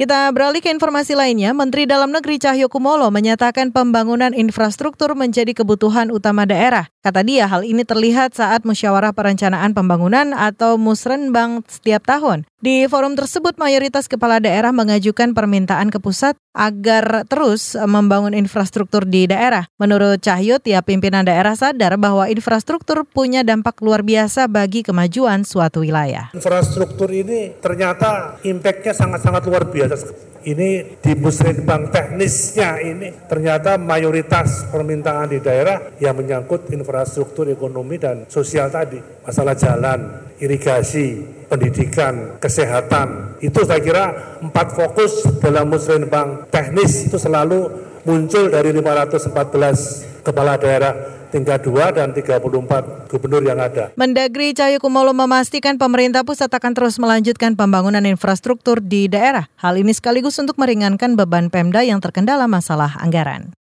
Kita beralih ke informasi lainnya, Menteri Dalam Negeri Cahyo Kumolo menyatakan pembangunan infrastruktur menjadi kebutuhan utama daerah. Kata dia, hal ini terlihat saat musyawarah perencanaan pembangunan atau musrenbang setiap tahun. Di forum tersebut, mayoritas kepala daerah mengajukan permintaan ke pusat agar terus membangun infrastruktur di daerah. Menurut Cahyo, tiap pimpinan daerah sadar bahwa infrastruktur punya dampak luar biasa bagi kemajuan suatu wilayah. Infrastruktur ini ternyata impactnya sangat-sangat luar biasa ini di musrenbang teknisnya ini ternyata mayoritas permintaan di daerah yang menyangkut infrastruktur ekonomi dan sosial tadi. Masalah jalan, irigasi, pendidikan, kesehatan. Itu saya kira empat fokus dalam musrenbang teknis itu selalu muncul dari 514 kepala daerah tingkat 2 dan 34 gubernur yang ada. Mendagri Cahyokumolo memastikan pemerintah pusat akan terus melanjutkan pembangunan infrastruktur di daerah. Hal ini sekaligus untuk meringankan beban Pemda yang terkendala masalah anggaran.